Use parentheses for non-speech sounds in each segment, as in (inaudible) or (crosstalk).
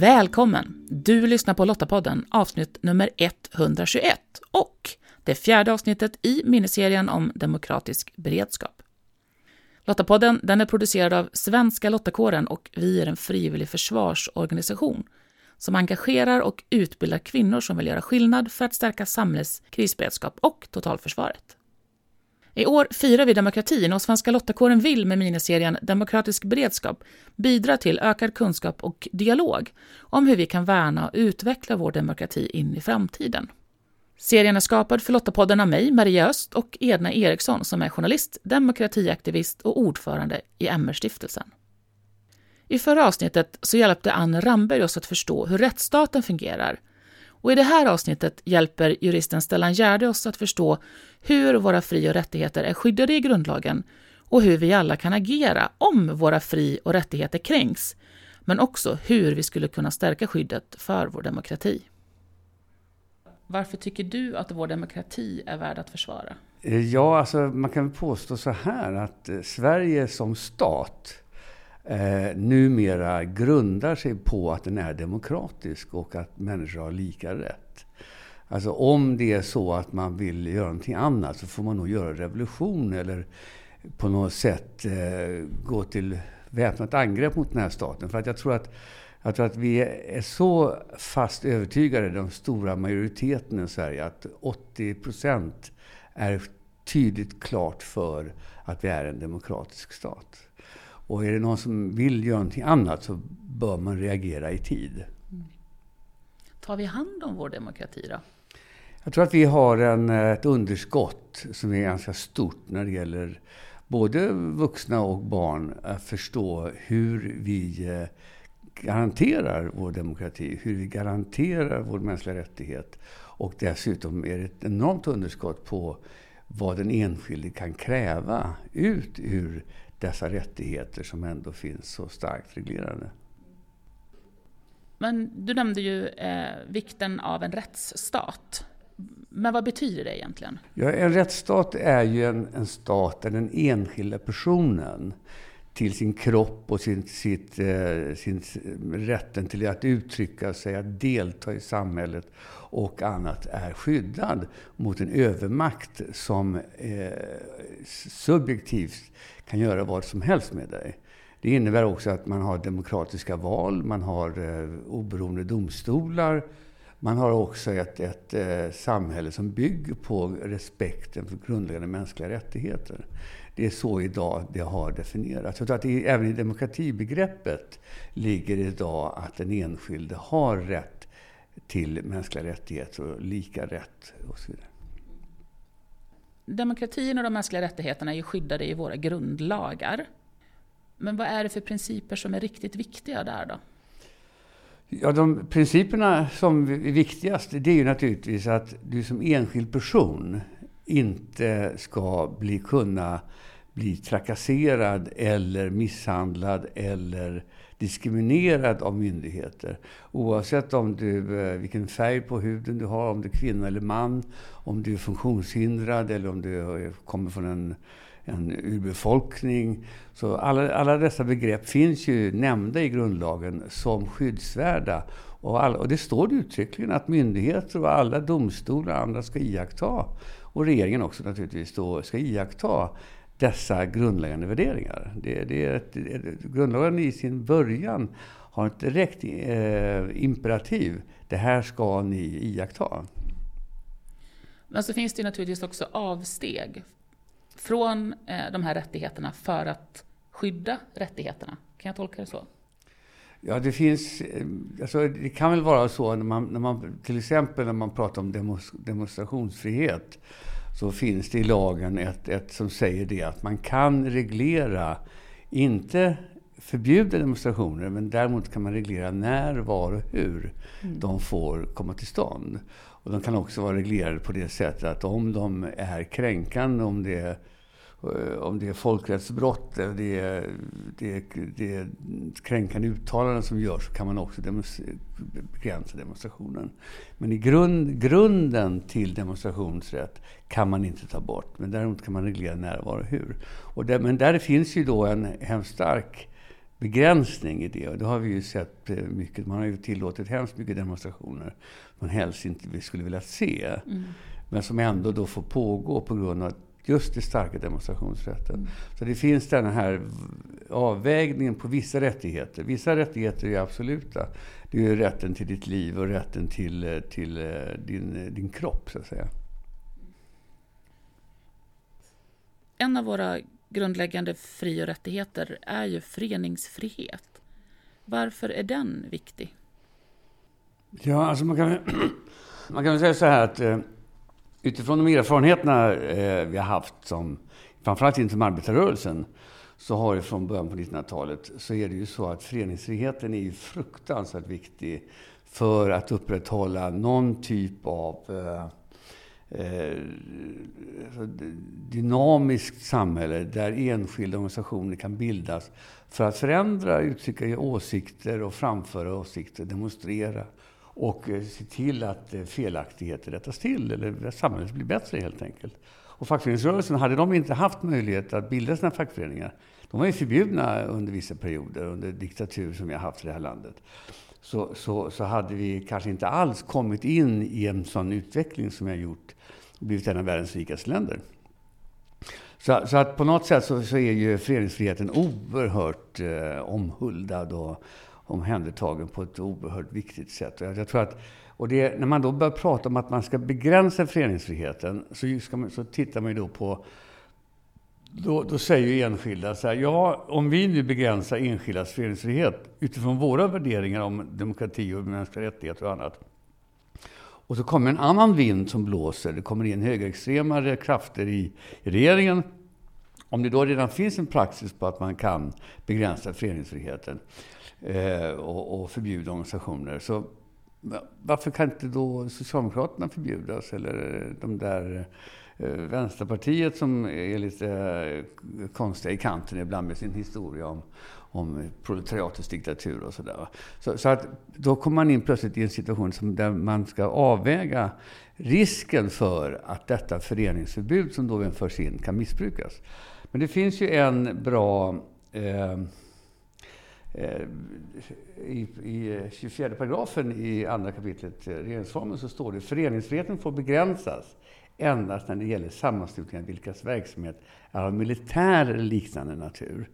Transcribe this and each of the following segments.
Välkommen! Du lyssnar på Lottapodden, avsnitt nummer 121 och det fjärde avsnittet i miniserien om demokratisk beredskap. Lottapodden den är producerad av Svenska Lottakåren och vi är en frivillig försvarsorganisation som engagerar och utbildar kvinnor som vill göra skillnad för att stärka samhällets krisberedskap och totalförsvaret. I år firar vi demokratin och Svenska Lottakåren vill med miniserien Demokratisk beredskap bidra till ökad kunskap och dialog om hur vi kan värna och utveckla vår demokrati in i framtiden. Serien är skapad för Lottapodden av mig, Maria Öst, och Edna Eriksson som är journalist, demokratiaktivist och ordförande i MR-stiftelsen. I förra avsnittet så hjälpte Ann Ramberg oss att förstå hur rättsstaten fungerar och i det här avsnittet hjälper juristen Stellan Gärde oss att förstå hur våra fri och rättigheter är skyddade i grundlagen och hur vi alla kan agera om våra fri och rättigheter kränks, men också hur vi skulle kunna stärka skyddet för vår demokrati. Varför tycker du att vår demokrati är värd att försvara? Eh, ja, alltså man kan påstå så här att eh, Sverige som stat eh, numera grundar sig på att den är demokratisk och att människor har lika rätt. Alltså om det är så att man vill göra någonting annat så får man nog göra revolution eller på något sätt eh, gå till väpnat angrepp mot den här staten. För att jag tror att, jag tror att vi är så fast övertygade, den stora majoriteten i Sverige, att 80 procent är tydligt klart för att vi är en demokratisk stat. Och är det någon som vill göra någonting annat så bör man reagera i tid. Mm. Tar vi hand om vår demokrati då? Jag tror att vi har en, ett underskott som är ganska stort när det gäller både vuxna och barn att förstå hur vi eh, garanterar vår demokrati, hur vi garanterar vår mänskliga rättighet. Och dessutom är det ett enormt underskott på vad den enskilde kan kräva ut ur dessa rättigheter som ändå finns så starkt reglerade. Men du nämnde ju eh, vikten av en rättsstat. Men vad betyder det egentligen? Ja, en rättsstat är ju en, en stat där den enskilda personen till sin kropp och sin, sitt, eh, sin rätten till att uttrycka sig, att delta i samhället och annat är skyddad mot en övermakt som eh, subjektivt kan göra vad som helst med dig. Det innebär också att man har demokratiska val, man har eh, oberoende domstolar. Man har också ett, ett eh, samhälle som bygger på respekten för grundläggande mänskliga rättigheter. Det är så idag det har definierats. Jag tror att det, även i demokratibegreppet ligger idag att den enskilde har rätt till mänskliga rättigheter och lika rätt och så vidare. Demokratin och de mänskliga rättigheterna är ju skyddade i våra grundlagar. Men vad är det för principer som är riktigt viktiga där då? Ja, de principerna som är viktigast, det är ju naturligtvis att du som enskild person inte ska bli, kunna bli trakasserad eller misshandlad eller diskriminerad av myndigheter. Oavsett om du, eh, vilken färg på huden du har, om du är kvinna eller man, om du är funktionshindrad eller om du kommer från en, en urbefolkning. Så alla, alla dessa begrepp finns ju nämnda i grundlagen som skyddsvärda. Och, alla, och det står uttryckligen att myndigheter och alla domstolar och andra ska iaktta, och regeringen också naturligtvis, då, ska iaktta dessa grundläggande värderingar. Det, det är ett, grundlagen i sin början har ett direkt eh, imperativ. Det här ska ni iaktta. Men så finns det naturligtvis också avsteg från eh, de här rättigheterna för att skydda rättigheterna. Kan jag tolka det så? Ja, det finns... Eh, alltså, det kan väl vara så när man, när man till exempel när man pratar om demonstrationsfrihet så finns det i lagen ett, ett som säger det att man kan reglera, inte förbjuda demonstrationer, men däremot kan man reglera när, var och hur mm. de får komma till stånd. Och de kan också vara reglerade på det sättet att om de är kränkande, om det är om det är folkrättsbrott eller det är, det är, det är kränkande uttalanden som görs så kan man också begränsa demonstrationen. Men i grund, grunden till demonstrationsrätt kan man inte ta bort. Men däremot kan man reglera när, var och hur. Och där, men där finns ju då en hemskt stark begränsning i det. Och det har vi ju sett eh, mycket. Man har ju tillåtit hemskt mycket demonstrationer man helst inte vi skulle vilja se. Mm. Men som ändå då får pågå på grund av just den starka demonstrationsrätten. Mm. Så det finns den här avvägningen på vissa rättigheter. Vissa rättigheter är absoluta. Det är rätten till ditt liv och rätten till, till eh, din, din kropp, så att säga. En av våra grundläggande fri och rättigheter är ju föreningsfrihet. Varför är den viktig? Ja, alltså man kan, (clears throat) man kan säga så här att eh, utifrån de erfarenheterna eh, vi har haft, som, framförallt inom arbetarrörelsen, så har det från början på 1900-talet så är det ju så att föreningsfriheten är ju fruktansvärt viktig för att upprätthålla någon typ av eh, eh, dynamiskt samhälle där enskilda organisationer kan bildas för att förändra, uttrycka åsikter och framföra åsikter, demonstrera och eh, se till att eh, felaktigheter rättas till, eller att samhället blir bättre helt enkelt. Och fackföreningsrörelsen, hade de inte haft möjlighet att bilda sina fackföreningar, de var ju förbjudna under vissa perioder, under diktatur som vi har haft i det här landet, så, så, så hade vi kanske inte alls kommit in i en sån utveckling som vi har gjort blivit en av världens rikaste länder. Så, så, att på något sätt så, så är ju föreningsfriheten oerhört eh, omhuldad och omhändertagen på ett oerhört viktigt sätt. Och jag, jag tror att, och det, när man då börjar prata om att man ska begränsa föreningsfriheten så, ska man, så tittar man ju då på då, då säger ju enskilda så här, ja, om vi nu begränsar enskildas föreningsfrihet utifrån våra värderingar om demokrati och mänskliga rättigheter och annat, och så kommer en annan vind som blåser. Det kommer in högerextremare krafter i, i regeringen. Om det då redan finns en praxis på att man kan begränsa föreningsfriheten eh, och, och förbjuda organisationer. Så varför kan inte då Socialdemokraterna förbjudas? Eller de där eh, Vänsterpartiet som är lite eh, konstiga i kanten ibland med sin historia om, om proletariatets diktatur och sådär. Så, så att då kommer man in plötsligt i en situation som, där man ska avväga risken för att detta föreningsförbud som då förs in kan missbrukas. Men det finns ju en bra eh Eh, i, I eh, 24 paragrafen i andra kapitlet regeringsformen så står det föreningsfriheten får begränsas endast när det gäller sammanslutningar vilkas verksamhet är av militär eller liknande natur.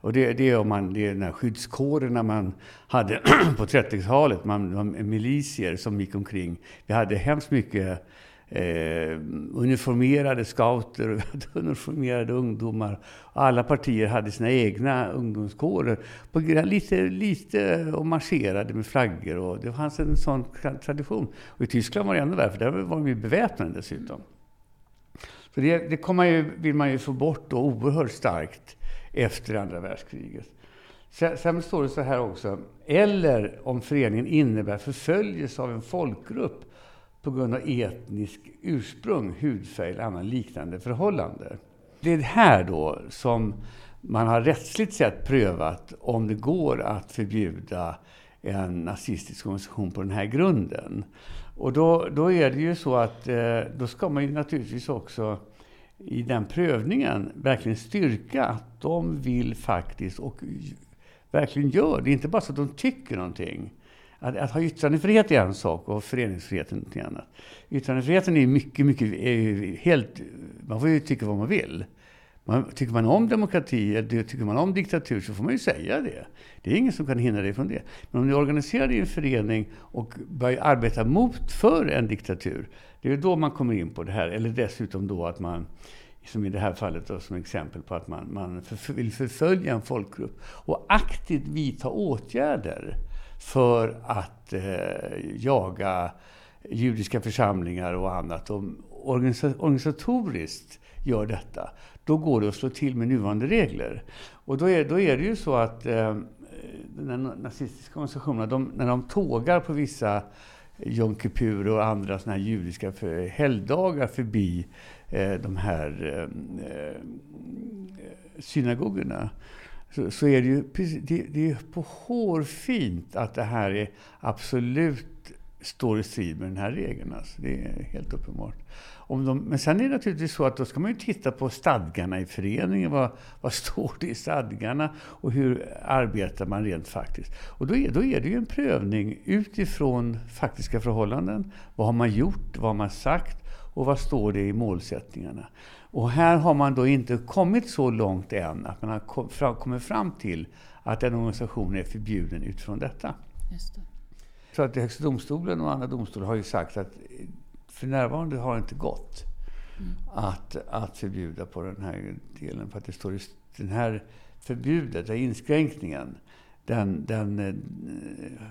Och det, det är om man, det är den här skyddskårerna man hade (clears throat) på 30-talet, man, man, milisier som gick omkring. Vi hade hemskt mycket eh, uniformerade scouter, och (laughs) uniformerade ungdomar. Alla partier hade sina egna ungdomskårer. På, lite, lite och marscherade med flaggor. Och det fanns en sån tradition. Och I Tyskland var det ännu värre, för där var de ju beväpnade dessutom. Så det, det man ju, vill man ju få bort då oerhört starkt efter andra världskriget. Sen står det så här också. Eller om föreningen innebär förföljelse av en folkgrupp på grund av etnisk ursprung, hudfärg eller annan liknande förhållande. Det är här då som man har rättsligt sett prövat om det går att förbjuda en nazistisk organisation på den här grunden. Och då, då är det ju så att eh, då ska man ju naturligtvis också i den prövningen verkligen styrka att de vill faktiskt och verkligen gör det. Inte bara så att de tycker någonting. Att, att ha yttrandefrihet är en sak och föreningsfrihet är något annat. Yttrandefriheten är mycket, mycket, är helt, man får ju tycka vad man vill. Man, tycker man om demokrati, eller tycker man om diktatur, så får man ju säga det. Det är ingen som kan hindra dig från det. Men om du organiserar dig i en förening och börjar arbeta mot, för en diktatur, det är då man kommer in på det här. Eller dessutom då att man, som i det här fallet då, som exempel på att man, man för, vill förfölja en folkgrupp och aktivt vidta åtgärder för att eh, jaga judiska församlingar och annat. Och organisa organisatoriskt gör detta, då går det att slå till med nuvarande regler. Och då är, då är det ju så att eh, den nazistiska organisationerna, de, när de tågar på vissa Jom Kippur och andra såna här judiska för, helgdagar förbi eh, de här eh, eh, synagogorna så, så, är det ju det, det är på hårfint att det här är absolut står i strid med den här regeln. Alltså. Det är helt uppenbart. Om de, men sen är det naturligtvis så att då ska man ju titta på stadgarna i föreningen. Vad, vad (laughs) står det i stadgarna och hur arbetar man rent faktiskt? Och då är, då är det ju en prövning utifrån faktiska förhållanden. Vad har man gjort? Vad har man sagt? Och vad står det i målsättningarna? Och här har man då inte kommit så långt än att man har kommit fram till att en organisation är förbjuden utifrån detta. Just det. Så att Högsta domstolen och andra domstolar har ju sagt att för närvarande har det inte gått mm. att, att förbjuda på den här delen. För att det står i den här förbudet, den inskränkningen, den, den eh,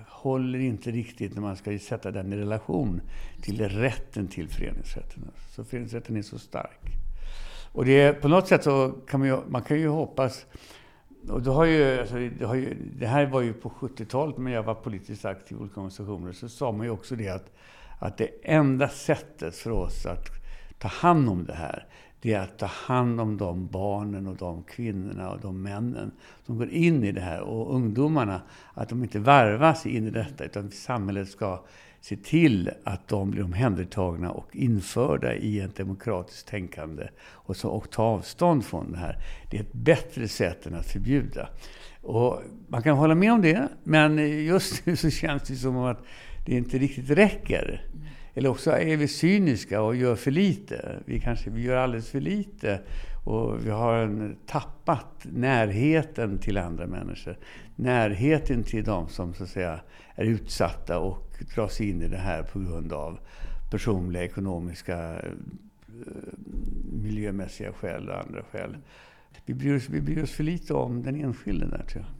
håller inte riktigt när man ska sätta den i relation till rätten till föreningsrätten. Så föreningsrätten är så stark. Och det, på något sätt så kan man ju, man kan ju hoppas och då har ju, alltså, det, har ju, det här var ju på 70-talet när jag var politiskt aktiv i olika organisationer. Så sa man ju också det att, att det enda sättet för oss att ta hand om det här, det är att ta hand om de barnen och de kvinnorna och de männen som går in i det här. Och ungdomarna, att de inte varvas in i detta, utan samhället ska se till att de blir omhändertagna och införda i ett demokratiskt tänkande och, så, och ta avstånd från det här. Det är ett bättre sätt än att förbjuda. Och man kan hålla med om det, men just nu så känns det som att det inte riktigt räcker. Eller också är vi cyniska och gör för lite. Vi kanske vi gör alldeles för lite. Och vi har en, tappat närheten till andra människor. Närheten till de som så att säga är utsatta och dras in i det här på grund av personliga, ekonomiska, eh, miljömässiga skäl och andra skäl. Vi bryr oss, vi bryr oss för lite om den enskilde där tror jag.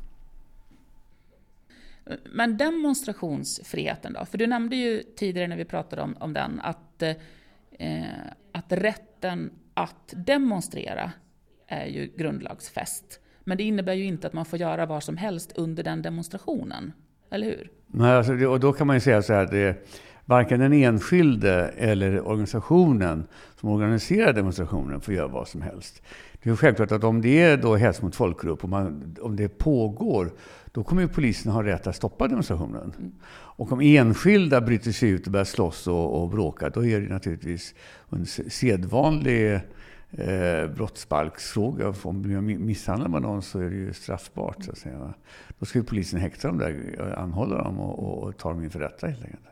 Men demonstrationsfriheten då? För du nämnde ju tidigare när vi pratade om, om den att, eh, att rätten att demonstrera är ju grundlagsfäst. Men det innebär ju inte att man får göra vad som helst under den demonstrationen. Eller hur? Nej, alltså, och då kan man ju säga så här att det, varken den enskilde eller organisationen som organiserar demonstrationen får göra vad som helst. Det är självklart att om det är då hets mot folkgrupp, och man, om det pågår, då kommer ju polisen ha rätt att stoppa demonstrationen. Mm. Och om enskilda bryter sig ut och börjar slåss och, och bråka, då är det naturligtvis en sedvanlig eh, brottsbalksfråga. Om misshandlar man någon så är det ju straffbart. Så att säga. Då ska ju polisen häkta dem där, anhålla dem och, och ta dem inför rätta helt enkelt.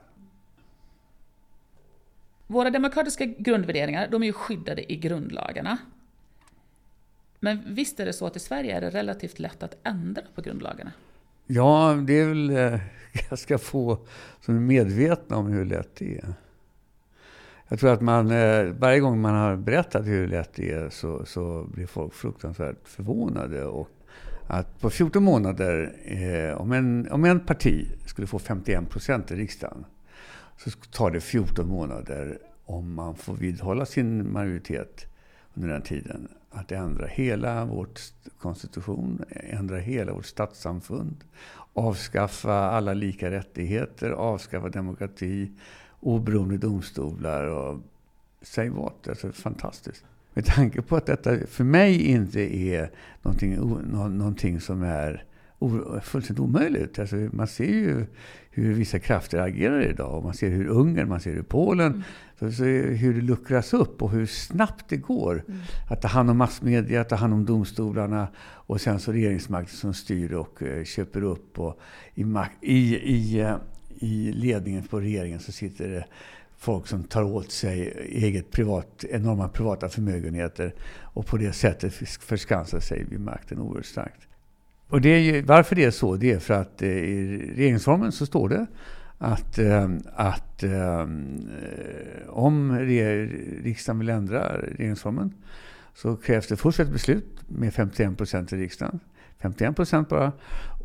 Våra demokratiska grundvärderingar de är ju skyddade i grundlagarna. Men visst är det så att i Sverige är det relativt lätt att ändra på grundlagarna? Ja, det är väl eh, (laughs) ganska få som är medvetna om hur lätt det är. Jag tror att man, eh, varje gång man har berättat hur lätt det är så, så blir folk fruktansvärt förvånade. Och att på 14 månader, eh, om, en, om en parti skulle få 51 procent i riksdagen, så tar det 14 månader om man får vidhålla sin majoritet under den tiden. Att ändra hela vår konstitution, ändra hela vårt statssamfund, avskaffa alla lika rättigheter, avskaffa demokrati, oberoende domstolar och säg vad. Alltså, fantastiskt. Med tanke på att detta för mig inte är någonting, någonting som är fullständigt omöjligt. Alltså, man ser ju hur vissa krafter agerar idag. Och man ser hur Ungern, man ser hur Polen, mm. så, så, hur det luckras upp och hur snabbt det går. Mm. Att ta hand om massmedia, att ta hand om domstolarna och sen så regeringsmakten som styr och uh, köper upp. Och i, i, i, uh, I ledningen på regeringen så sitter det folk som tar åt sig eget privat, enorma privata förmögenheter och på det sättet förskansar sig vid makten oerhört starkt. Och det är ju, varför det är så, det är för att eh, i regeringsformen så står det att, eh, att eh, om riksdagen vill ändra regeringsformen så krävs det först ett beslut med 51 procent i riksdagen. 51 procent bara.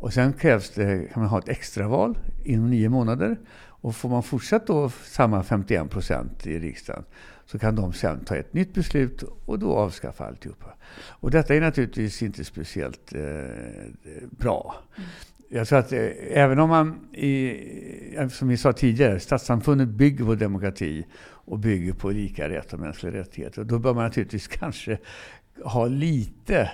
Och sen krävs det, kan man ha ett extraval inom nio månader. Och får man fortsätta då samma 51 procent i riksdagen så kan de sen ta ett nytt beslut och då avskaffa alltihopa. Och detta är naturligtvis inte speciellt eh, bra. Mm. Jag tror att eh, även om man, i, som vi sa tidigare, statssamfundet bygger på demokrati och bygger på lika rätt och mänskliga rättigheter. Då bör man naturligtvis (laughs) kanske ha lite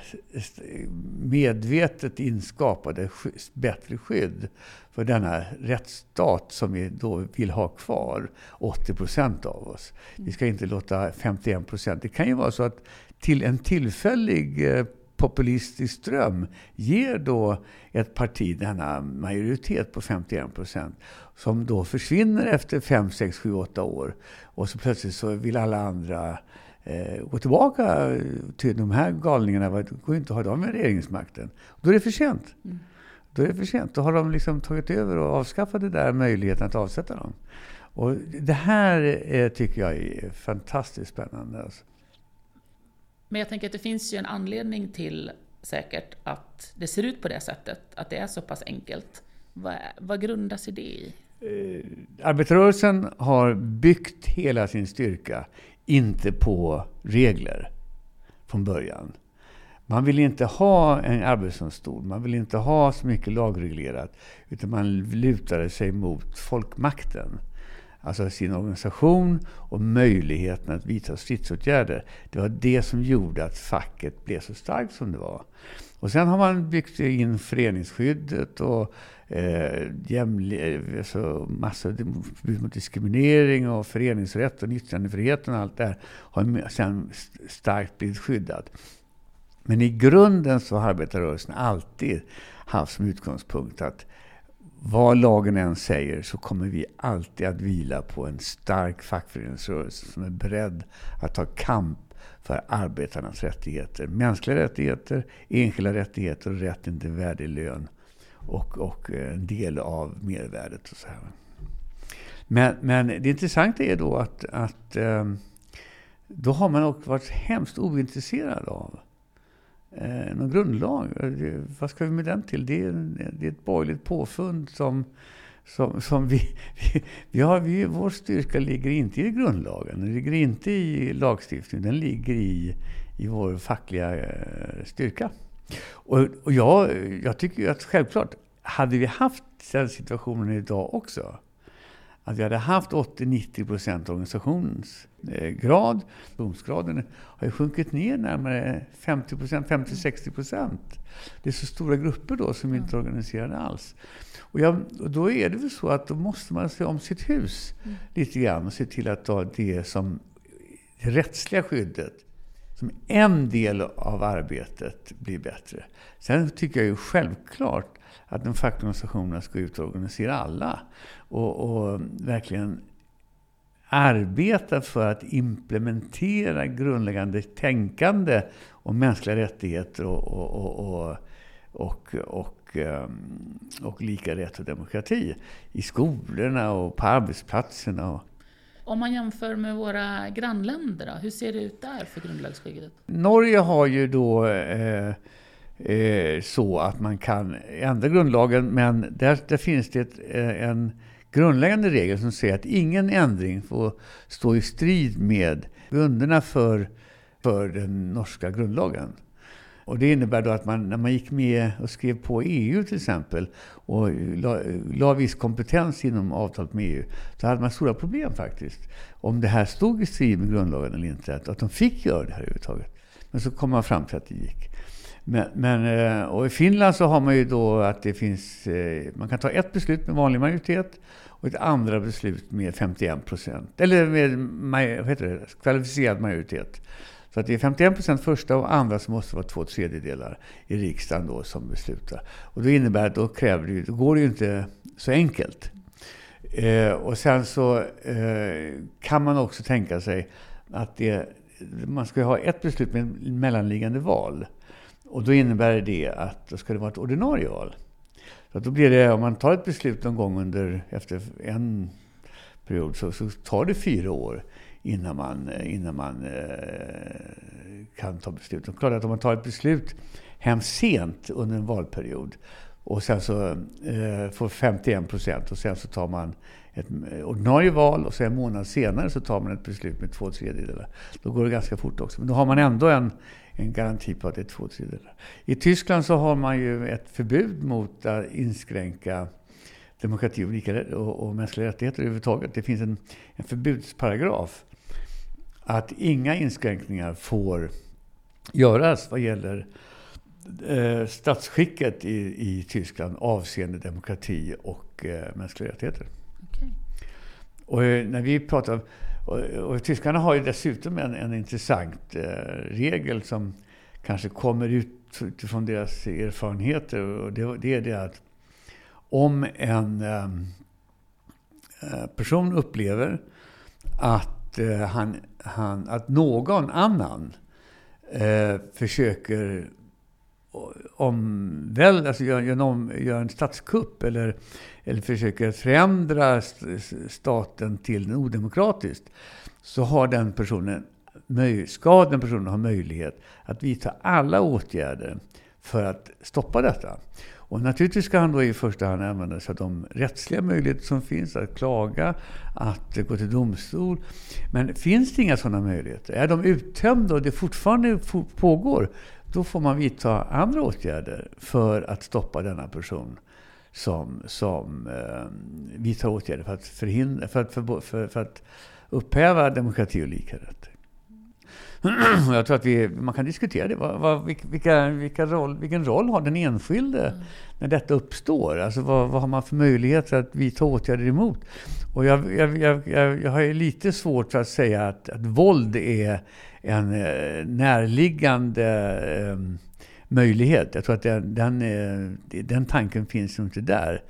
medvetet inskapade bättre skydd för denna rättsstat som vi då vill ha kvar, 80 procent av oss. Vi ska inte låta 51 procent. Det kan ju vara så att till en tillfällig eh, populistisk ström ger då ett parti denna majoritet på 51 procent som då försvinner efter 5, 6, 7, 8 år. Och så plötsligt så vill alla andra eh, gå tillbaka till de här galningarna. Det går inte att ha dem med regeringsmakten. Då är det för sent. Mm. Då är det för sent. Då har de liksom tagit över och avskaffat den där möjligheten att avsätta dem. Och det här eh, tycker jag är fantastiskt spännande. Alltså. Men jag tänker att det finns ju en anledning till säkert att det ser ut på det sättet, att det är så pass enkelt. Vad, vad grundar sig det i? Eh, arbetarrörelsen har byggt hela sin styrka, inte på regler från början. Man vill inte ha en arbetsdomstol, man vill inte ha så mycket lagreglerat, utan man lutade sig mot folkmakten alltså sin organisation och möjligheten att vidta stridsåtgärder. Det var det som gjorde att facket blev så starkt som det var. Och sen har man byggt in föreningsskyddet och eh, jämli- eh, alltså massa förbud mot diskriminering och föreningsrätt och yttrandefriheten och allt det här har sen starkt blivit skyddat. Men i grunden så har arbetarrörelsen alltid haft som utgångspunkt att vad lagen än säger så kommer vi alltid att vila på en stark fackföreningsrörelse som är beredd att ta kamp för arbetarnas rättigheter. Mänskliga rättigheter, enskilda rättigheter och rätten till värdig lön och, och eh, en del av mervärdet. Och så här. Men, men det intressanta är då att, att eh, då har man också varit hemskt ointresserad av eh, någon grundlag. Vad ska vi med den till? Det är, det är ett borgerligt påfund som, som, som vi, vi, vi har, vi, vår styrka ligger inte i grundlagen. Den ligger inte i lagstiftningen. Den ligger i, i vår fackliga eh, styrka. Och, och jag, jag tycker att självklart, hade vi haft den situationen idag också, att vi hade haft 80-90 procent organisationsgrad. Organisationsgraden har ju sjunkit ner närmare 50 procent, 50-60 procent. Det är så stora grupper då som inte är organiserade alls. Och, jag, och då är det väl så att då måste man se om sitt hus mm. lite grann och se till att ta det som det rättsliga skyddet som en del av arbetet blir bättre. Sen tycker jag ju självklart att de fackliga organisationerna ska ut och organisera alla. Och, och verkligen arbeta för att implementera grundläggande tänkande om mänskliga rättigheter och, och, och, och, och, och ehm, lika rätt och demokrati i skolorna och på arbetsplatserna. Om man jämför med våra grannländer, då, hur ser det ut där för grundlagsskyddet? Norge har ju då eh, eh, så att man kan ändra grundlagen, men där, där finns det ett, eh, en grundläggande regel som säger att ingen ändring får stå i strid med grunderna för, för den norska grundlagen. Och det innebär då att man, när man gick med och skrev på EU till exempel och la, la viss kompetens inom avtalet med EU, så hade man stora problem faktiskt. Om det här stod i strid med grundlagen eller inte, att de fick göra det här överhuvudtaget. Men så kom man fram till att det gick. Men, men, eh, och i Finland så har man ju då att det finns, eh, man kan ta ett beslut med vanlig majoritet och ett andra beslut med 51 procent. Eller med vad heter det, kvalificerad majoritet. Så att det är 51 procent första och andra så måste det vara två tredjedelar i riksdagen då som beslutar. Och det innebär att då kräver det, då går det ju inte så enkelt. Eh, och sen så eh, kan man också tänka sig att det, man ska ha ett beslut med mellanliggande val. Och då innebär det att då ska det vara ett ordinarie val. Så då blir det, om man tar ett beslut någon gång under, efter en period, så, så tar det fyra år innan man, eh, innan man eh, kan ta beslut. Och klart att om man tar ett beslut hemskt sent under en valperiod och sen så eh, får 51 procent och sen så tar man ett ordinarie val och sen en månad senare så tar man ett beslut med två tredjedelar. Då går det ganska fort också. Men då har man ändå en, en garanti på att det är två tredjedelar. I Tyskland så har man ju ett förbud mot att inskränka demokrati och, lika, och, och mänskliga rättigheter överhuvudtaget. Det finns en, en förbudsparagraf att inga inskränkningar får göras vad gäller eh, statsskicket i, i Tyskland avseende demokrati och eh, mänskliga rättigheter. Okay. Och eh, när vi pratar... Och, och tyskarna har ju dessutom en, en intressant eh, regel som kanske kommer ut utifrån deras erfarenheter. Och det, det är det att om en eh, person upplever att, eh, han, han, att någon annan eh, försöker omväl, alltså gör, gör, en, gör en statskupp eller, eller försöker förändra staten till odemokratiskt så har den personen, ska den personen ha möjlighet att vidta alla åtgärder för att stoppa detta. Och naturligtvis ska han då i första hand använda sig av de rättsliga möjligheter som finns, att klaga, att gå till domstol. Men finns det inga sådana möjligheter, är de uttömda och det fortfarande pågår, då får man vidta andra åtgärder för att stoppa denna person som, som eh, vidtar åtgärder för att, förhindra, för, att, för, för, för att upphäva demokrati och lika rätt. (clears throat) Jag tror att vi, man kan diskutera det. Vad, vad, vilka, vilka roll, vilken roll har den enskilde mm. när detta uppstår? Alltså vad, vad har man för möjligheter att vidta åtgärder emot? Och jag, jag, jag, jag, har lite svårt att säga att, att våld är en eh, närliggande eh, möjlighet. Jag tror att den, den, eh, den tanken finns inte där.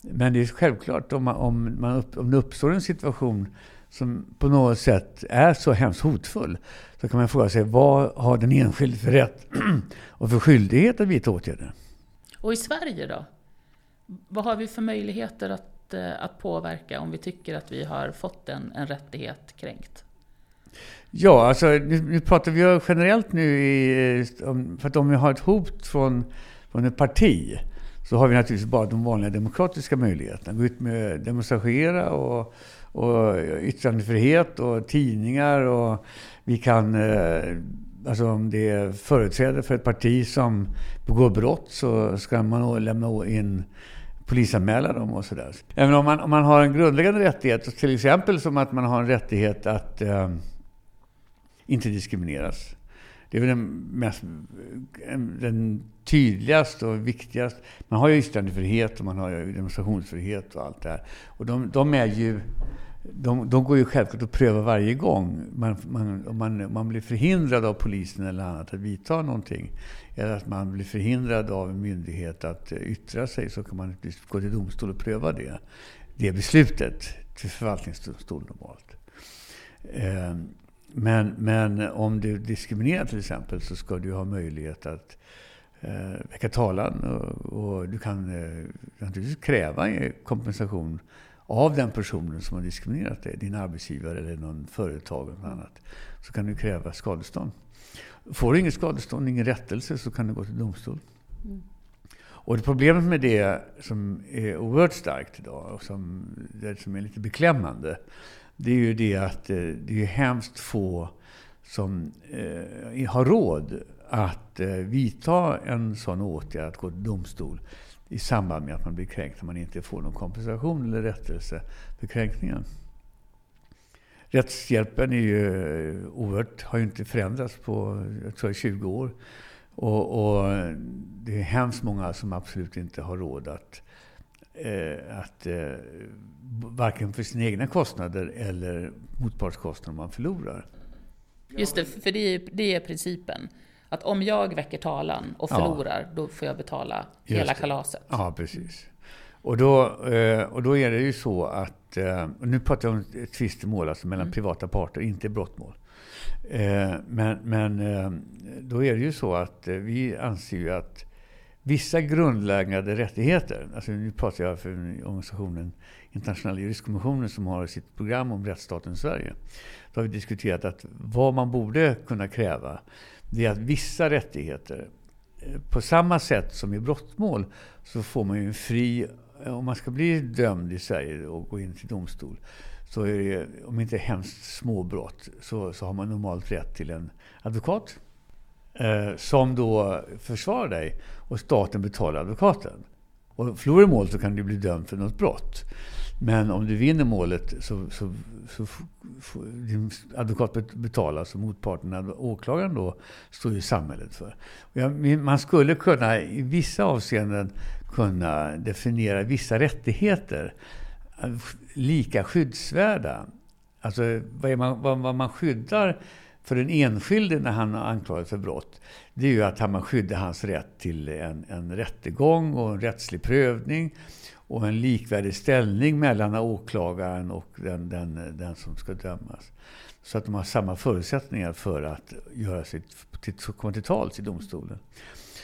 Men det är självklart om, man, om, man upp, om det uppstår en situation som på något sätt är så hemskt hotfull, så kan man fråga sig vad har den enskilde för rätt (clears throat) och för skyldighet att vidta åtgärder? Och i Sverige då? Vad har vi för möjligheter att, eh, att påverka om vi tycker att vi har fått en, en rättighet kränkt? Ja, alltså nu, nu pratar vi generellt nu i, för att om vi har ett hot från, från ett parti så har vi naturligtvis bara de vanliga demokratiska möjligheterna. Gå ut med demonstrera och och yttrandefrihet och tidningar och vi kan, eh, alltså om det är företrädare för ett parti som begår brott så ska man lämna in polisanmäla dem och sådär. Även om man, om man har en grundläggande rättighet, till exempel som att man har en rättighet att eh, inte diskrimineras. Det är väl den, mest, den tydligaste och viktigaste. Man har ju yttrandefrihet och man har ju demonstrationsfrihet och allt det här. Och de, de är ju de, de går ju självklart att pröva varje gång. Man, man, om man, man blir förhindrad av polisen eller annat att vidta någonting, eller att man blir förhindrad av en myndighet att yttra sig, så kan man gå till domstol och pröva det, det beslutet till förvaltningsdomstol normalt. Eh, men, men om du diskriminerar till exempel så ska du ha möjlighet att eh, väcka talan och, och du kan eh, naturligtvis kräva kompensation av den personen som har diskriminerat dig, din arbetsgivare eller någon företag eller något annat, så kan du kräva skadestånd. Får du inget skadestånd, ingen rättelse, så kan du gå till domstol. Mm. Och det problemet med det som är oerhört starkt idag och som, det som är lite beklämmande, det är ju det att eh, det är hemskt få som eh, har råd att eh, vidta en sån åtgärd, att gå till domstol, i samband med att man blir kränkt, när man inte får någon kompensation eller rättelse för kränkningen. Rättshjälpen är ju eh, oerhört, har ju inte förändrats på jag tror, 20 år. Och, och, det är hemskt många som absolut inte har råd att, eh, att eh, varken för sina egna kostnader eller motpartskostnader man förlorar. Just det, för det är, det är principen. Att om jag väcker talan och förlorar, ja. då får jag betala Just hela det. kalaset. Ja, precis. Och då, eh, och då är det ju så att, eh, nu pratar jag om ett tvistemål alltså mellan mm. privata parter, inte brottmål. Eh, men men då är det ju så att vi anser ju att vissa grundläggande rättigheter, alltså nu pratar jag för organisationen Internationella juristkommissionen som har sitt program om rättsstaten Sverige. Då har vi diskuterat att vad man borde kunna kräva det är att vissa rättigheter, eh, på samma sätt som i brottmål, så får man ju en fri... Eh, om man ska bli dömd i Sverige och gå in till domstol, så är det, om inte hemskt små brott, så, så har man normalt rätt till en advokat. Eh, som då försvarar dig och staten betalar advokaten. Och förlorar du målet så kan du bli dömd för något brott. Men om du vinner målet så, så, så får din advokat betalas och motparten, åklagaren då, står ju samhället för. Man skulle kunna i vissa avseenden kunna definiera vissa rättigheter eh, lika skyddsvärda. Alltså vad, man, vad, vad man skyddar för den enskilde när han har anklagats för brott, det är ju att man skyddar hans rätt till en, en rättegång och en rättslig prövning och en likvärdig ställning mellan åklagaren och den, den, den som ska dömas. Så att de har samma förutsättningar för att göra sitt, till, komma till tals i domstolen.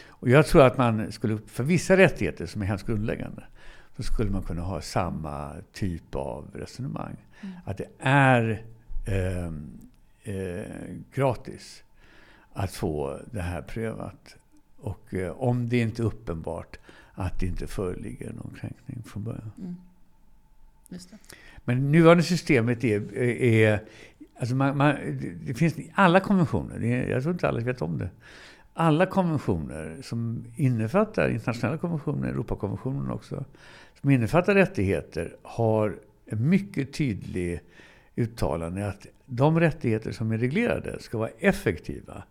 Och jag tror att man skulle, för vissa rättigheter som är hemskt grundläggande, så skulle man kunna ha samma typ av resonemang. Mm. Att det är eh, eh, gratis att få det här prövat. Och eh, om det inte är uppenbart att det inte föreligger någon kränkning från början. Mm. Men nuvarande systemet är... är alltså man, man, det finns alla konventioner, jag tror inte alla vet om det. Alla konventioner som innefattar internationella konventioner, Europakonventionen också, som innefattar rättigheter har en mycket tydlig uttalande att de rättigheter som är reglerade ska vara effektiva.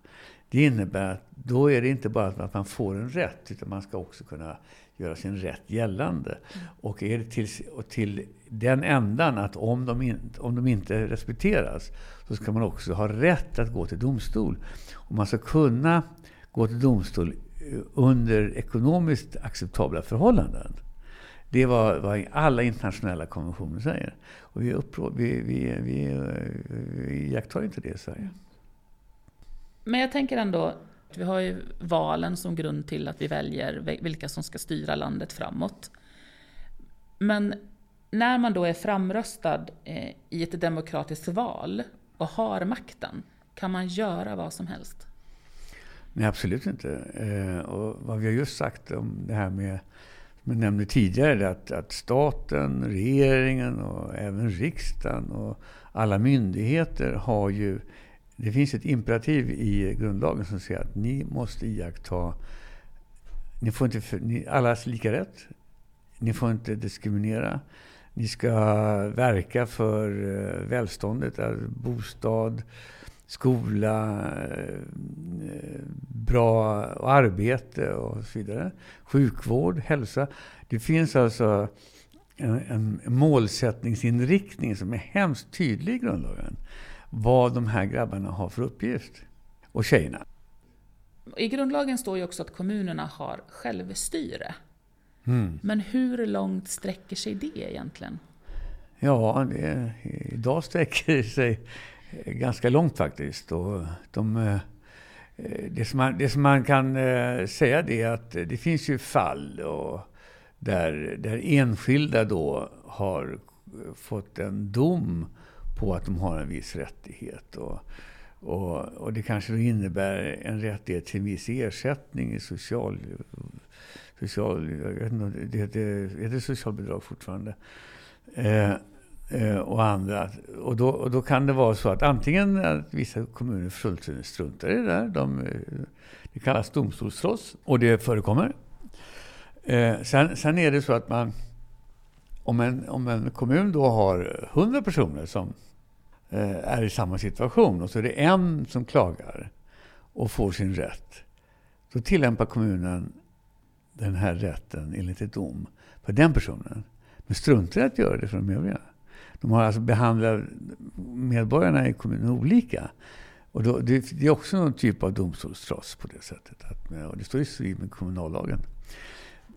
Det innebär att då är det inte bara att man får en rätt, utan man ska också kunna göra sin rätt gällande. Och är det till, och till den ändan att om de, in, om de inte respekteras, så ska man också ha rätt att gå till domstol. Och man ska kunna gå till domstol eh, under ekonomiskt acceptabla förhållanden. Det är vad, vad alla internationella konventioner säger. Och vi, upprå, vi, vi, vi, vi iakttar inte det i Sverige. Men jag tänker ändå, vi har ju valen som grund till att vi väljer vilka som ska styra landet framåt. Men när man då är framröstad eh, i ett demokratiskt val och har makten, kan man göra vad som helst? Nej, absolut inte. Eh, och vad vi har just sagt om det här med men nämnde tidigare, att, att staten, regeringen och även riksdagen och alla myndigheter har ju... Det finns ett imperativ i grundlagen som säger att ni måste iaktta... Ni får inte... För, ni, allas lika rätt. Ni får inte diskriminera. Ni ska verka för eh, välståndet, alltså bostad, skola, eh, bra arbete och så vidare. Sjukvård, hälsa. Det finns alltså en, en målsättningsinriktning som är hemskt tydlig i grundlagen. Vad de här grabbarna har för uppgift. Och tjejerna. I grundlagen står ju också att kommunerna har självstyre. Mm. Men hur långt sträcker sig det egentligen? Ja, det, idag sträcker det sig ganska långt faktiskt. Och de, eh, det, som man, det som man kan eh, säga det är att det finns ju fall och där, där enskilda då har fått en dom på att de har en viss rättighet. Och, och, och det kanske då innebär en rättighet till en viss ersättning i social... social jag vet inte, det heter, heter socialbidrag fortfarande. Eh, Eh, och andra. Och då, och då kan det vara så att antingen att vissa kommuner fullständigt struntar i det där. De, eh, det kallas domstolstrots och det förekommer. Eh, sen, sen är det så att man, om en, om en kommun då har 100 personer som eh, är i samma situation och så är det en som klagar och får sin rätt. Då tillämpar kommunen den här rätten enligt ett dom för den personen. Men struntar i att göra det för de övriga. De har alltså behandlat medborgarna i kommunen olika. Och då, det, det, är också någon typ av domstolstrots på det sättet. Att, och det står i strid med kommunallagen.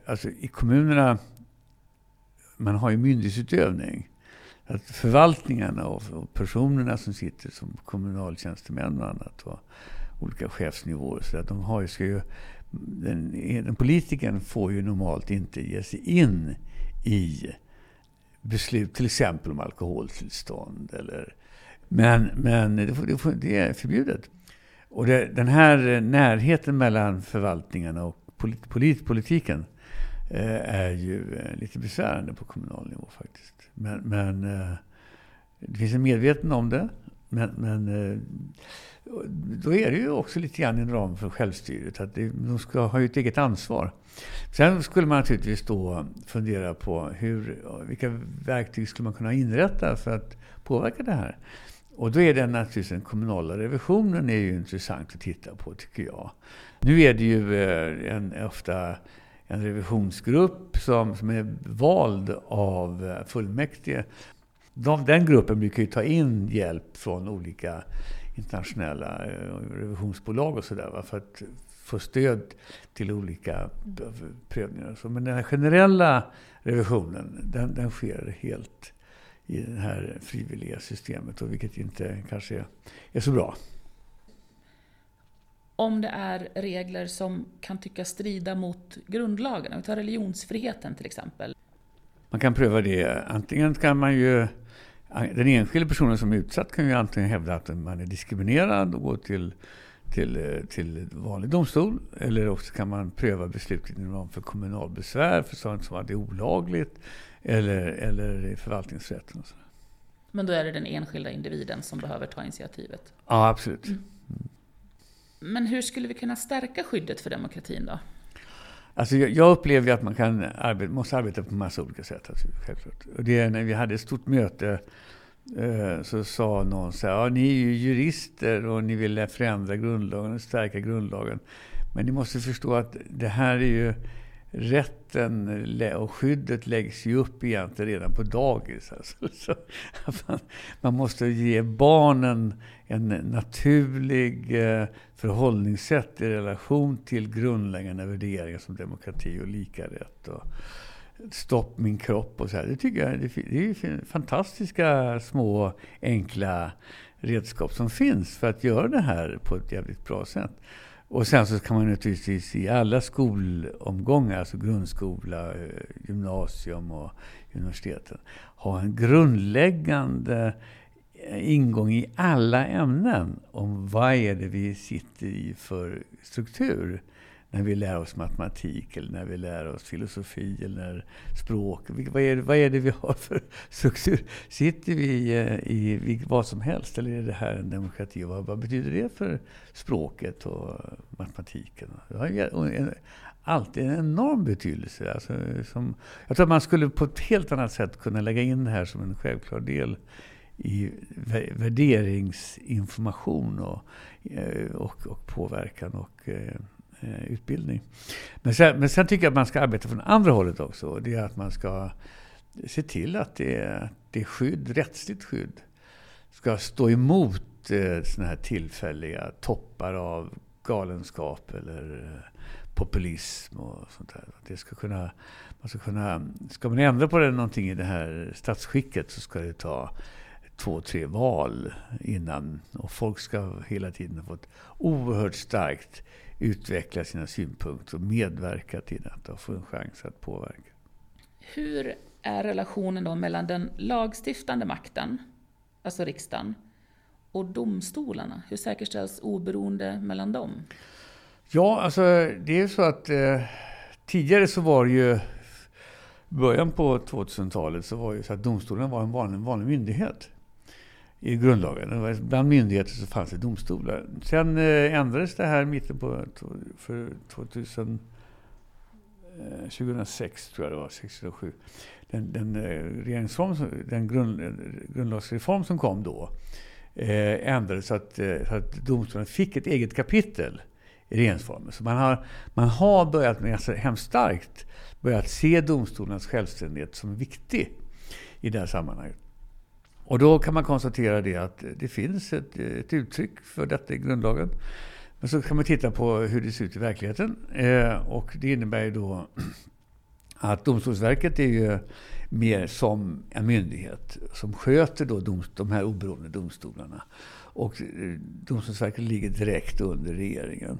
Alltså i kommunerna, man har ju myndighetsutövning. Att förvaltningarna och, och personerna som sitter som kommunaltjänstemän och annat. Och olika chefsnivåer. Så att de har ju, ska ju, den, den politikern får ju normalt inte ge sig in i beslut, till exempel om alkoholtillstånd. Eller, men men det, får, det är förbjudet. Och det, den här närheten mellan förvaltningarna och polit, polit, politiken eh, är ju eh, lite besvärande på kommunal nivå faktiskt. Men, men eh, det finns en medveten om det. Men, men eh, då är det ju också lite grann en ram för självstyret. Att de ska ha ett eget ansvar. Sen skulle man naturligtvis då fundera på hur, vilka verktyg skulle man kunna inrätta för att påverka det här. Och då är det naturligtvis den kommunala revisionen är ju intressant att titta på tycker jag. Nu är det ju eh, en, ofta en revisionsgrupp som, som är vald av eh, fullmäktige. De, den gruppen brukar ju ta in hjälp från olika internationella eh, revisionsbolag och sådär för att få stöd till olika prövningar. Men den generella revisionen, den, den sker helt i det här frivilliga systemet, och vilket inte kanske är, är så bra. Om det är regler som kan tyckas strida mot grundlagen, om vi tar religionsfriheten till exempel. Man kan pröva det. Antingen kan man ju den enskilda personen som är utsatt kan ju antingen hävda att man är diskriminerad och gå till, till, till vanlig domstol. Eller också kan man pröva beslutet inom ramen för kommunalbesvär för sånt som att det är olagligt. Eller, eller förvaltningsrätten. Och så. Men då är det den enskilda individen som behöver ta initiativet? Ja, absolut. Mm. Men hur skulle vi kunna stärka skyddet för demokratin då? Alltså jag, jag upplever att man kan arbeta, måste arbeta på massa olika sätt. Alltså, självklart. Och det när vi hade ett stort möte eh, så sa någon så här, ja, ni är ju jurister och ni vill förändra grundlagen och stärka grundlagen. Men ni måste förstå att det här är ju rätten och skyddet läggs ju upp egentligen redan på dagis. Alltså. (laughs) Man, man, måste ge barnen en naturlig eh, förhållningssätt i relation till grundläggande värderingar som demokrati och lika rätt. Och stopp min kropp och så här. Det tycker jag det är fantastiska små enkla redskap som finns för att göra det här på ett jävligt bra sätt. Och sen så kan man naturligtvis i alla skolomgångar, alltså grundskola, eh, gymnasium och universiteten, ha en grundläggande eh, ingång i alla ämnen om vad är det vi sitter i för struktur när vi lär oss matematik eller när vi lär oss filosofi eller språk. Vad är, vad är det vi har för struktur? Sitter vi i, i vad som helst eller är det här en demokrati? Vad, vad betyder det för språket och matematiken? Det har alltid en enorm betydelse. Alltså, som, jag tror att man skulle på ett helt annat sätt kunna lägga in det här som en självklar del i värderingsinformation och, eh, och, och påverkan. och eh, Eh, utbildning. Men sen, men sen tycker jag att man ska arbeta från andra hållet också. Det är att man ska se till att det, det skydd, rättsligt skydd ska stå emot eh, såna här tillfälliga toppar av galenskap eller eh, populism och sånt där. Det ska kunna, man ska, kunna, ska man ändra på det någonting i det här statsskicket så ska det ta två, tre val innan. Och folk ska hela tiden ha fått oerhört starkt utveckla sina synpunkter och medverka till detta och få en chans att påverka. Hur är relationen då mellan den lagstiftande makten, alltså riksdagen, och domstolarna? Hur säkerställs oberoende mellan dem? Ja, alltså det är så att eh, tidigare så var det ju början på 2000-talet så var det så att domstolen var en vanlig, vanlig myndighet i grundlagen. Bland myndigheter så fanns det domstolar. Sen eh, ändrades det här mitten på för 2000, 2006, eh, tror jag det var, 2007. Den, den, eh, regeringsform, den grund, grundlagsreform som kom då eh, ändrades så att, så att domstolen fick ett eget kapitel i regeringsformen. Så man har, man har börjat, med, alltså hemskt starkt, börjat se domstolarnas självständighet som viktig i det här sammanhanget. Och då kan man konstatera det att det finns ett, ett uttryck för detta i grundlagen. Men så kan man titta på hur det ser ut i verkligheten. Eh, och det innebär ju då (clears throat) att Domstolsverket är ju mer som en myndighet som sköter då domst de här oberoende domstolarna. Och eh, Domstolsverket ligger direkt under regeringen.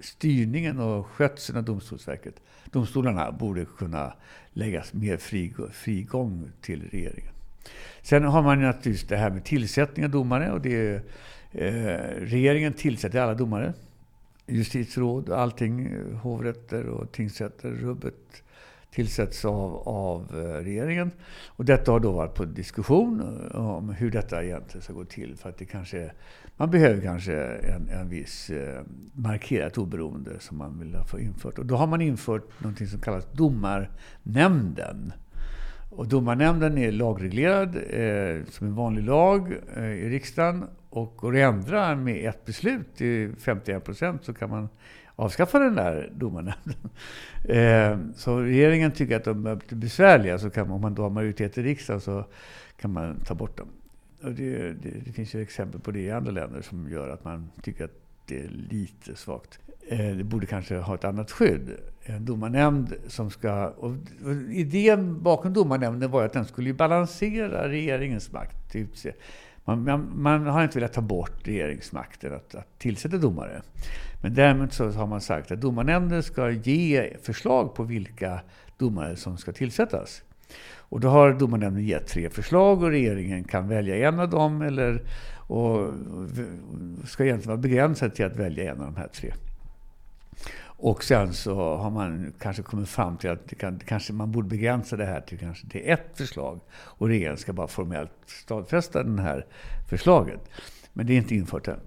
Styrningen och skötseln av Domstolsverket, domstolarna borde kunna läggas mer frigång till regeringen. Sen har man naturligtvis det här med tillsättning av domare. Och det är, eh, regeringen tillsätter alla domare. Justitieråd, allting, hovrätter och tingsrätter, rubbet tillsätts av, av eh, regeringen. Och detta har då varit på diskussion eh, om hur detta egentligen ska gå till. För att det kanske, man behöver kanske en, en viss eh, markerat oberoende som man vill få infört. Och då har man infört något som kallas domarnämnden. Och domarnämnden är lagreglerad eh, som en vanlig lag eh, i riksdagen. Och går det att ändra med ett beslut till 51 procent så kan man avskaffa den där domarnämnden. (laughs) Eh, så regeringen tycker att de är lite besvärliga, så kan man, om man då har majoritet i riksdagen så kan man ta bort dem. Och det, det, det finns ju exempel på det i andra länder som gör att man tycker att det är lite svagt. Eh, det borde kanske ha ett annat skydd. En domarnämnd som ska... Och idén bakom domarnämnden var att den skulle balansera regeringens makt. Man, man, man, har inte velat ta bort regeringsmakten att, att tillsätta domare. Men däremot så har man sagt att domarnämnden ska ge förslag på vilka domare som ska tillsättas. Och då har domarnämnden gett tre förslag och regeringen kan välja en av dem eller och ska egentligen vara begränsad till att välja en av de här tre. Och sen så har man kanske kommit fram till att det kan, kanske man borde begränsa det här till kanske till ett förslag. Och regeringen ska bara formellt stadfästa det här förslaget. Men det är inte infört än.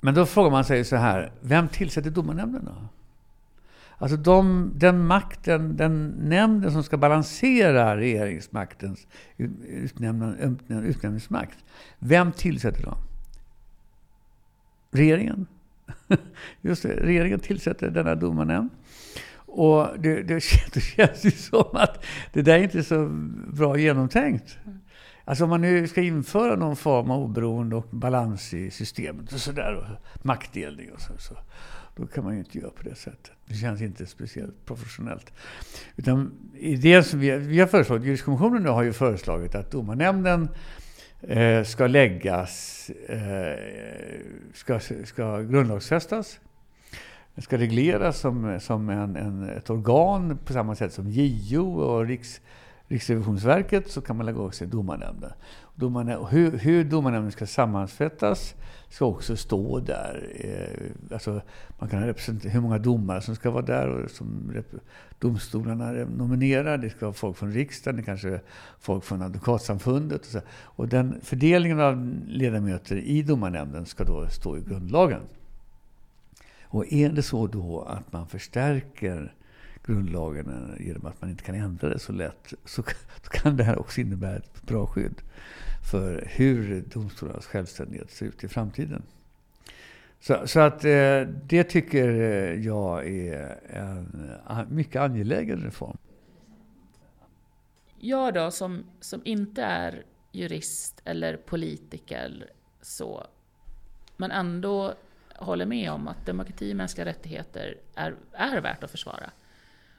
Men då frågar man sig så här, vem tillsätter domarnämnden då? Alltså de, den makten, den nämnden som ska balansera regeringsmaktens utnämningsmakt. Vem tillsätter dem? Regeringen. (laughs) Just det, regeringen tillsätter denna domarnämnd. Och det, det, (laughs) det känns ju som att det där är inte så bra genomtänkt. Alltså om man nu ska införa någon form av oberoende och balans i systemet och sådär, och maktdelning och så, så, då kan man ju inte göra på det sättet. Det känns inte speciellt professionellt. Utan idén som vi, vi har föreslagit, Juristkommissionen har ju föreslagit att domarnämnden eh, ska läggas, eh, ska, ska grundlagsfästas. Den ska regleras som, som en, en, ett organ på samma sätt som JO och Riks, Riksrevisionsverket så kan man lägga också till domarnämnden. Domarnämnden hur, hur domarnämnden ska sammansättas ska också stå där. Eh, alltså, man kan representera hur många domare som ska vara där och som domstolarna nominerar. Det ska vara folk från riksdagen, det kanske är folk från advokatsamfundet. Och, så. och den fördelningen av ledamöter i domarnämnden ska då stå i grundlagen. Och är det så då att man förstärker grundlagen genom att man inte kan ändra det så lätt, så (laughs) kan det här också innebära ett bra skydd för hur domstolarnas självständighet ser ut i framtiden. Så, så att eh, det tycker eh, jag är en mycket angelägen reform. Jag då, som, som inte är jurist eller politiker så, men ändå håller med om att demokrati och mänskliga rättigheter är, är värt att försvara.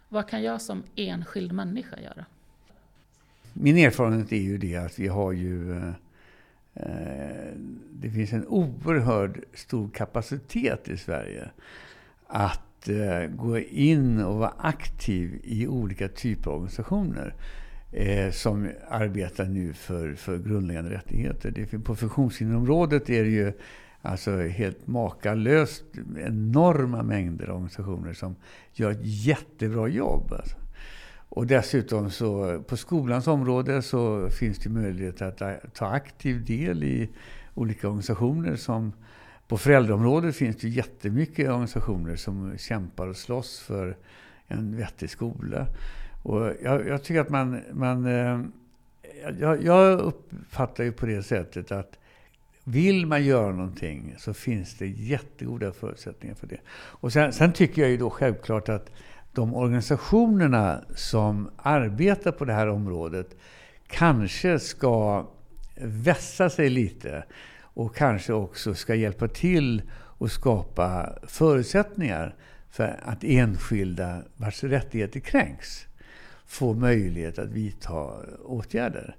Vad kan jag som enskild människa göra? Min erfarenhet är ju det att vi har ju... Eh, eh, det finns en oerhörd stor kapacitet i Sverige att eh, gå in och vara aktiv i olika typer av organisationer eh, som arbetar nu för, för grundläggande rättigheter. Det, på funktionshinderområdet är det ju Alltså helt makalöst enorma mängder organisationer som gör ett jättebra jobb. Alltså. Och dessutom så på skolans område så finns det möjlighet att ta aktiv del i olika organisationer som på föräldraområdet finns det jättemycket organisationer som kämpar och slåss för en vettig skola. Och jag, jag tycker att man... man eh, jag, jag uppfattar ju på det sättet att vill man göra någonting så finns det jättegoda förutsättningar för det. Och sen, sen tycker jag ju då självklart att de organisationerna som arbetar på det här området kanske ska vässa sig lite och kanske också ska hjälpa till att skapa förutsättningar för att enskilda vars rättigheter kränks får möjlighet att vidta åtgärder.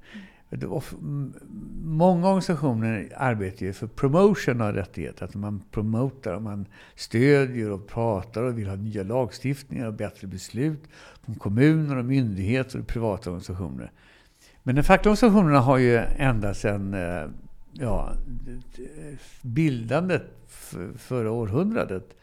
Många organisationer arbetar ju för promotion av rättigheter. Att man promotar, och man stödjer och pratar och vill ha nya lagstiftningar och bättre beslut från kommuner och myndigheter och privata organisationer. Men de fackliga organisationerna har ju ända sedan eh, ja, bildandet förra århundradet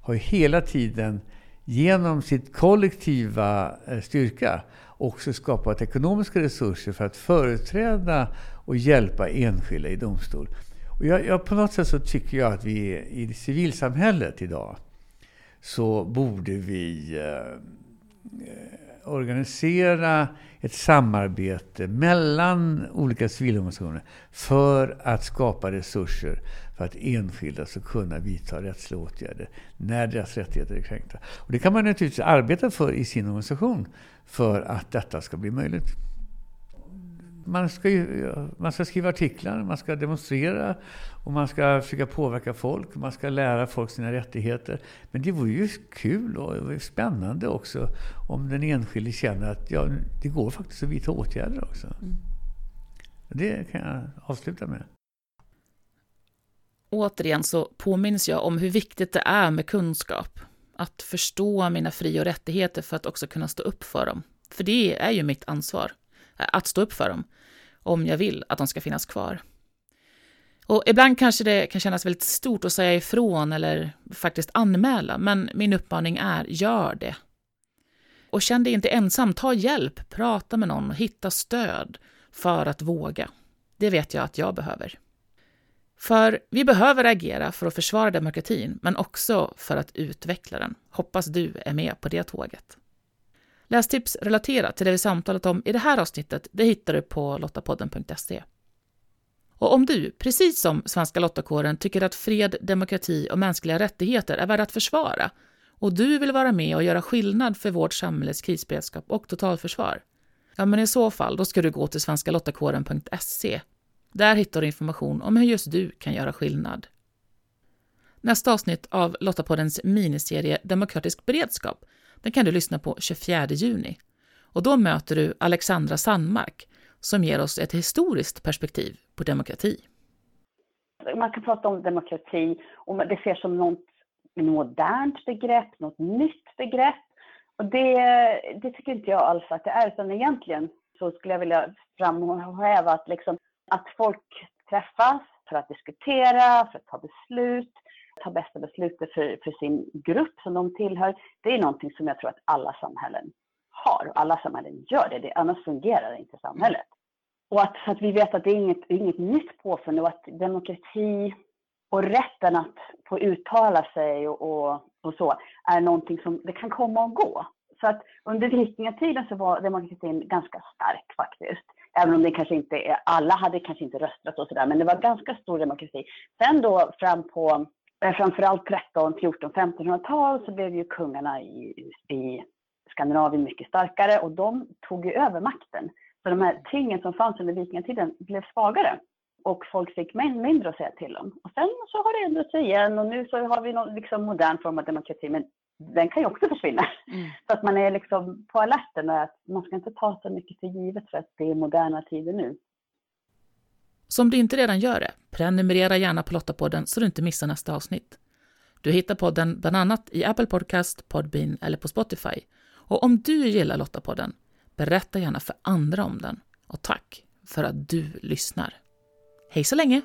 har ju hela tiden genom sitt kollektiva eh, styrka också skapat ekonomiska resurser för att företräda och hjälpa enskilda i domstol. Och jag, jag, på något sätt så tycker jag att vi i civilsamhället idag så borde vi eh, organisera ett samarbete mellan olika civilorganisationer för att skapa resurser för att enskilda ska kunna vidta rättsliga åtgärder när deras rättigheter är kränkta. Och det kan man naturligtvis arbeta för i sin organisation för att detta ska bli möjligt man ska, ju, man ska skriva artiklar, man ska demonstrera och man ska försöka påverka folk. Man ska lära folk sina rättigheter. Men det vore ju kul och spännande också om den enskilde känner att ja, det går faktiskt att vidta åtgärder också. Mm. Det kan jag avsluta med. Återigen så påminns jag om hur viktigt det är med kunskap. Att förstå mina fri och rättigheter för att också kunna stå upp för dem. För det är ju mitt ansvar eh, att stå upp för dem, om jag vill att de ska finnas kvar. Och ibland kanske det kan kännas väldigt stort att säga ifrån eller faktiskt anmäla, men min uppmaning är gör det. Och känn dig inte ensam, ta hjälp, prata med någon och hitta stöd för att våga. Det vet jag att jag behöver. För vi behöver agera för att försvara demokratin, men också för att utveckla den. Hoppas du är med på det tåget. Lästips relaterat till det vi samtalat om i det här avsnittet det hittar du på lottapodden.se. Och om du, precis som Svenska Lottakåren, tycker att fred, demokrati och mänskliga rättigheter är värda att försvara och du vill vara med och göra skillnad för vårt samhälles krisberedskap och totalförsvar, ja men i så fall då ska du gå till svenskalottakåren.se. Där hittar du information om hur just du kan göra skillnad. Nästa avsnitt av Lottapoddens miniserie Demokratisk beredskap den kan du lyssna på 24 juni. Och då möter du Alexandra Sandmark som ger oss ett historiskt perspektiv på demokrati. Man kan prata om demokrati och det ses som något modernt begrepp, något nytt begrepp. Och det, det tycker inte jag alls att det är, utan egentligen så skulle jag vilja framhäva att, liksom, att folk träffas för att diskutera, för att ta beslut, ta bästa beslutet för, för sin grupp som de tillhör, det är någonting som jag tror att alla samhällen har. Alla samhällen gör det, det annars fungerar inte samhället. Och att, att vi vet att det är inget, inget nytt påfund och att demokrati och rätten att få uttala sig och, och, och, så är någonting som det kan komma och gå. Så att under vikingatiden så var demokratin ganska stark faktiskt. Även om det kanske inte är, alla hade kanske inte röstat och sådär, men det var ganska stor demokrati. Sen då fram på eh, framförallt 13, 14, 1500-tal så blev ju kungarna i, i Skandinavien mycket starkare och de tog ju över makten. Så de här tingen som fanns under vikingatiden blev svagare och folk fick mindre att säga till om. Och sen så har det ändrat sig igen och nu så har vi någon liksom modern form av demokrati men den kan ju också försvinna. Mm. (laughs) Så att man är liksom på alerten att man ska inte ta så mycket för givet för att det är moderna tider nu. Så om du inte redan gör det, prenumerera gärna på Lottapodden så du inte missar nästa avsnitt. Du hittar podden bland annat i Apple Podcast, Podbean eller på Spotify. Och om du gillar Lottapodden, berätta gärna för andra om den. Och tack för att du lyssnar. Hej så länge!